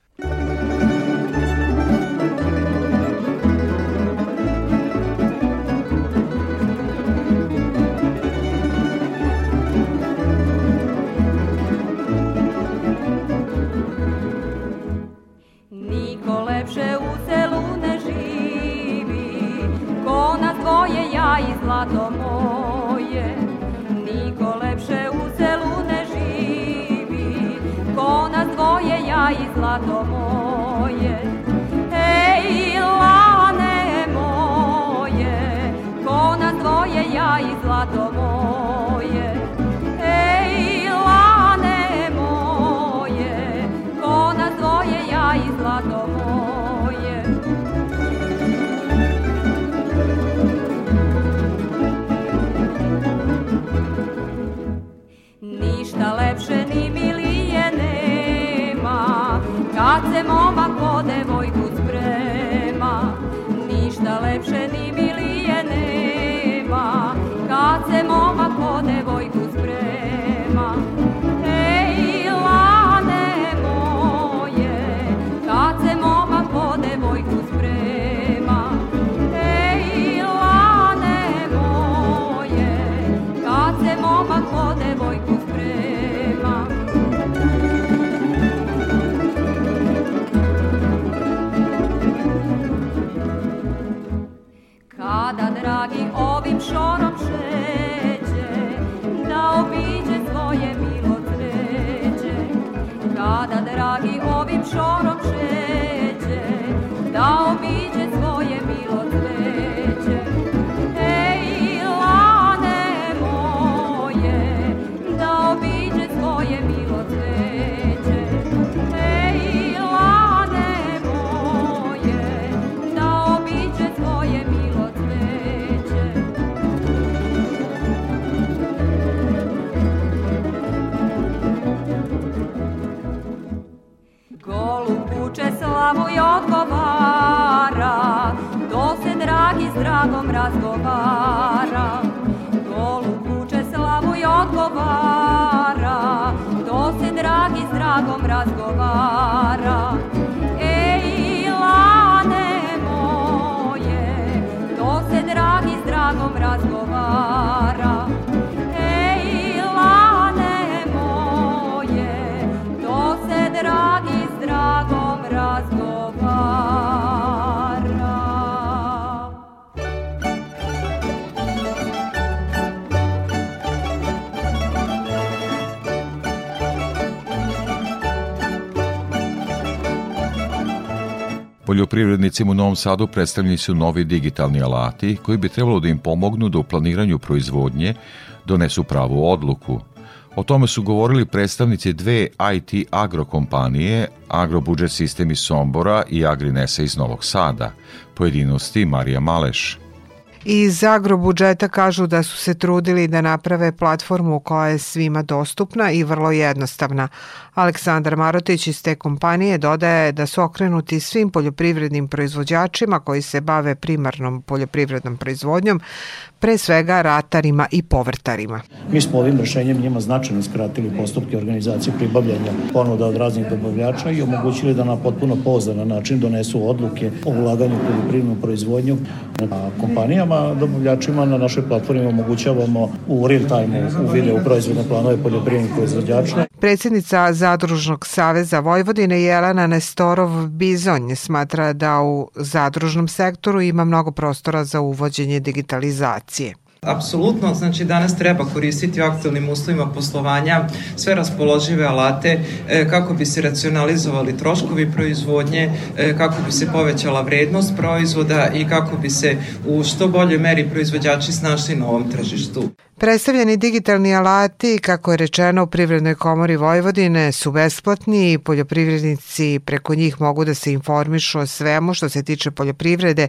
Šorom šeće Da dragi ovim šorom šeće slavu i odgovara, to se dragi s dragom razgovara. Golub kuće slavu i odgovara, to se dragi s dragom razgovara. Poljoprivrednicima u Novom Sadu predstavljeni su novi digitalni alati koji bi trebalo da im pomognu da u planiranju proizvodnje donesu pravu odluku. O tome su govorili predstavnici dve IT agrokompanije, Agrobudžet sistem iz Sombora i Agrinesa iz Novog Sada. Pojedinosti Marija Maleš. Iz agrobudžeta kažu da su se trudili da naprave platformu koja je svima dostupna i vrlo jednostavna. Aleksandar Marotić iz te kompanije dodaje da su okrenuti svim poljoprivrednim proizvođačima koji se bave primarnom poljoprivrednom proizvodnjom, pre svega ratarima i povrtarima. Mi smo ovim rešenjem njima značajno skratili postupke organizacije pribavljanja ponuda od raznih dobavljača i omogućili da na potpuno pouzdan način donesu odluke o ulaganju u poljoprivrednu proizvodnju. A kompanijama, dobavljačima na našoj platformi omogućavamo u real time u video proizvodne planove poljoprivrednih proizvođača. Predsjednica Zadružnog saveza Vojvodine Jelena Nestorov Bizonj smatra da u zadružnom sektoru ima mnogo prostora za uvođenje digitalizacije. Apsolutno, znači danas treba koristiti u aktualnim uslovima poslovanja sve raspoložive alate e, kako bi se racionalizovali troškovi proizvodnje, e, kako bi se povećala vrednost proizvoda i kako bi se u što boljoj meri proizvođači snašli na ovom tržištu. Predstavljeni digitalni alati, kako je rečeno u Privrednoj komori Vojvodine, su besplatni i poljoprivrednici preko njih mogu da se informišu o svemu što se tiče poljoprivrede,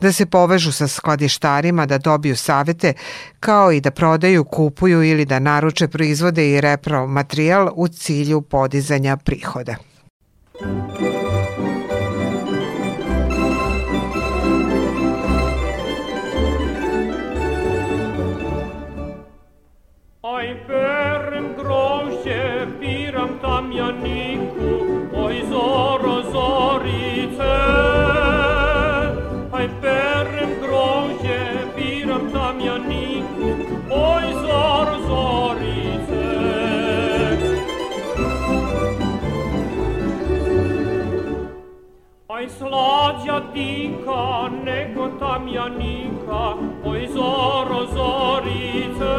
da se povežu sa skladištarima, da dobiju savete, kao i da prodaju, kupuju ili da naruče proizvode i repro materijal u cilju podizanja prihoda. Aj fatica, nego ta mia nica, poi zoro zorite.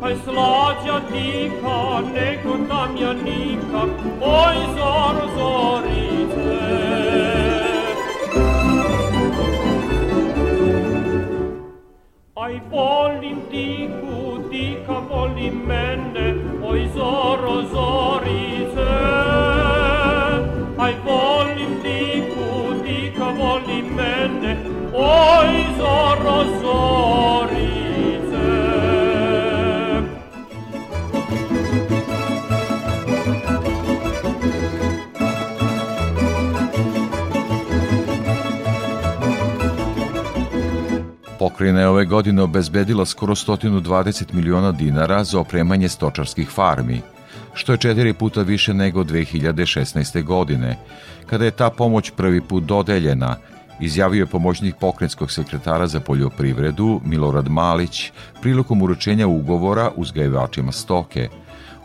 Poi slagia dica, nego ta mia nica, poi zoro zorite. Ai volim dicu, dica volim Pokrajina je ove godine obezbedila skoro 120 miliona dinara za opremanje stočarskih farmi, što je četiri puta više nego 2016. godine, kada je ta pomoć prvi put dodeljena, izjavio je pomoćnik pokrenjskog sekretara za poljoprivredu Milorad Malić prilikom uručenja ugovora uzgajivačima stoke.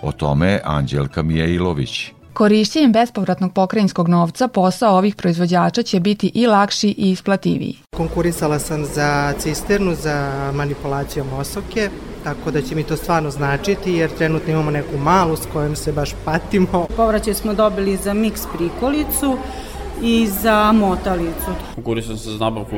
O tome Anđelka Mijailović. Korišćenjem bespovratnog pokrajinskog novca posao ovih proizvođača će biti i lakši i isplativiji. Konkurisala sam za cisternu, za manipulacijom osoke, tako da će mi to stvarno značiti jer trenutno imamo neku malu s kojom se baš patimo. Povraćaj smo dobili za miks prikolicu, i za motalicu. Konkurisao sam za nabavku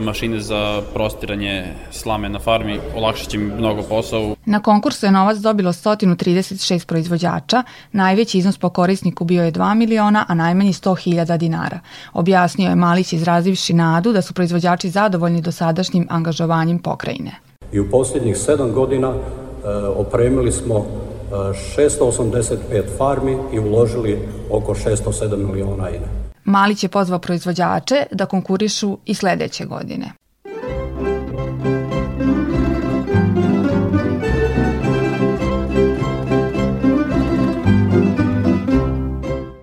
mašine za prostiranje slame na farmi, olakšat će mi mnogo posao. Na konkursu je novac dobilo 136 proizvođača, najveći iznos po korisniku bio je 2 miliona, a najmanji 100.000 dinara. Objasnio je Malić izrazivši nadu da su proizvođači zadovoljni dosadašnjim angažovanjem pokrajine. I u posljednjih sedam godina e, opremili smo e, 685 farmi i uložili oko 607 miliona ine. Malić je pozvao proizvođače da konkurišu i sledeće godine.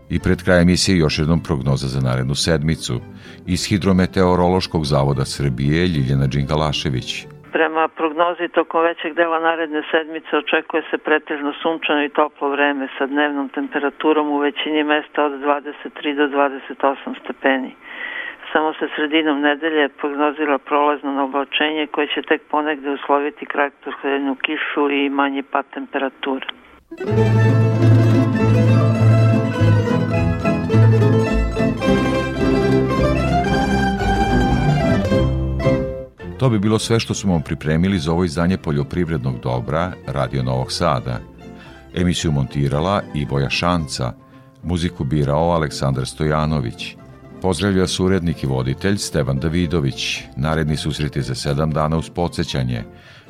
I pred krajem emisije još jednom prognoza za narednu sedmicu. Iz Hidrometeorološkog zavoda Srbije Ljiljana Đingalašević. Prema prognozi tokom većeg dela naredne sedmice očekuje se pretežno sunčano i toplo vreme sa dnevnom temperaturom u većini mesta od 23 do 28 stepeni. Samo sa sredinom nedelje prognozira prolazno oblačenje koje će tek ponegde usloviti kratkohlednu kišu i manji pad temperatura. To bi bilo sve što smo vam pripremili za ovo izdanje poljoprivrednog dobra Radio Novog Sada. Emisiju montirala Ivoja Šanca, muziku birao Aleksandar Stojanović. Pozdravlja su urednik i voditelj Stevan Davidović. Naredni susreti za sedam dana uz podsjećanje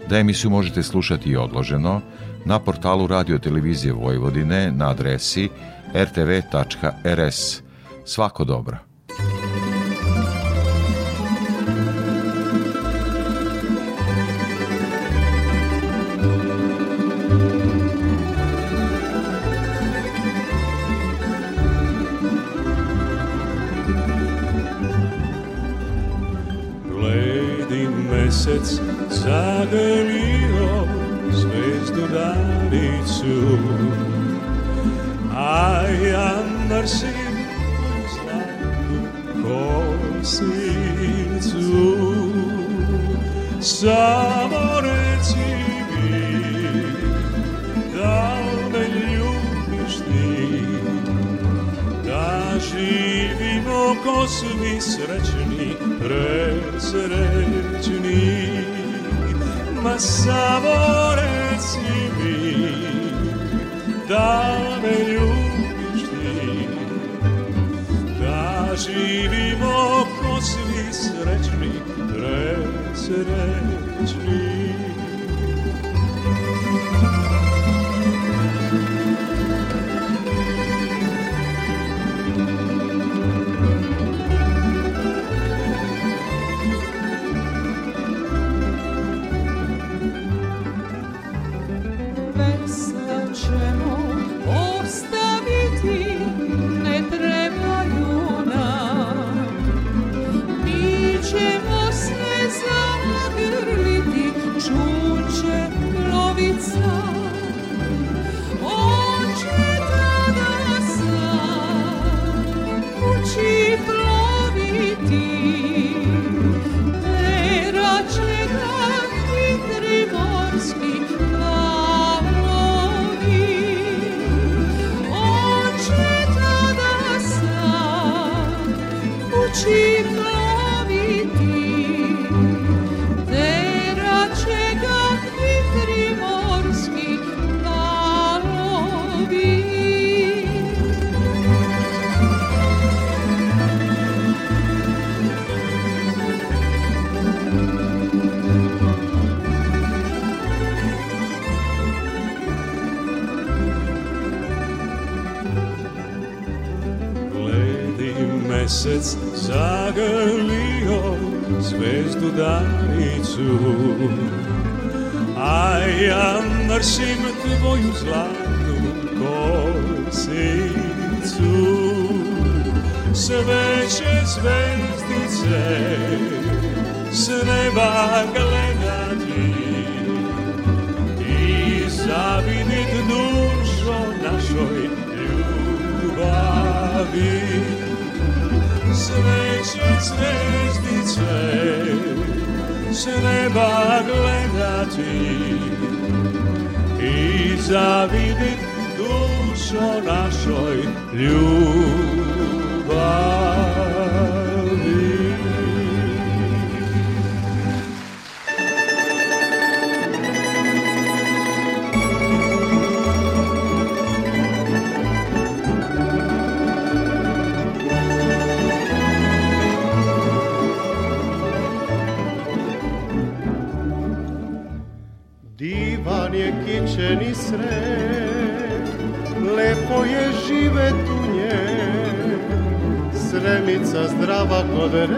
da emisiju možete slušati i odloženo na portalu Radio Televizije Vojvodine na adresi rtv.rs. Svako dobro. Danicu A ja mrsim tvoju zlatnu kosicu Sve će zvezdice s neba gledati I zavidit dušo našoj ljubavi Sve će zvezdice s neba gledati I zavidit dušo našoj ljubavi zdrava kod red,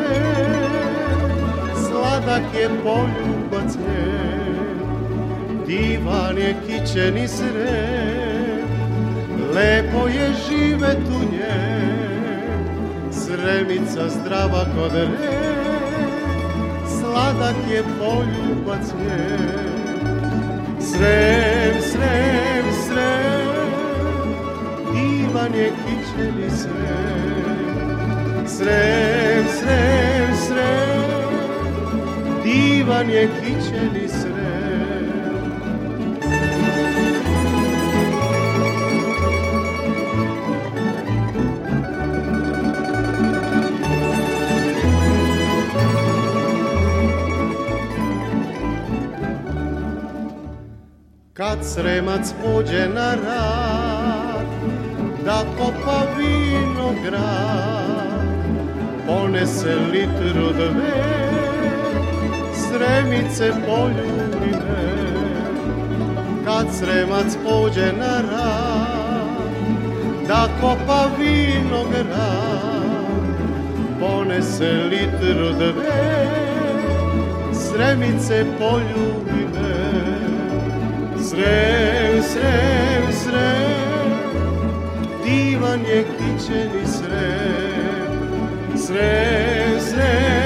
sladak je poljubac. Divan je kičeni sred, lepo je živet u nje, sremica zdrava kod red, sladak je poljubac njen. Srem, srem, srem, divan je kičeni srem. Srem, srem, srem, divan je kičeni srem. Kad sremac pođe na rad, da kopa vinograd, ponese litru dve, sremice poljubine. Kad sremac pođe na rad, da kopa vinograd, ponese litru dve, sremice poljubine. Srem, srem, srem, divan je kičeni srem, res.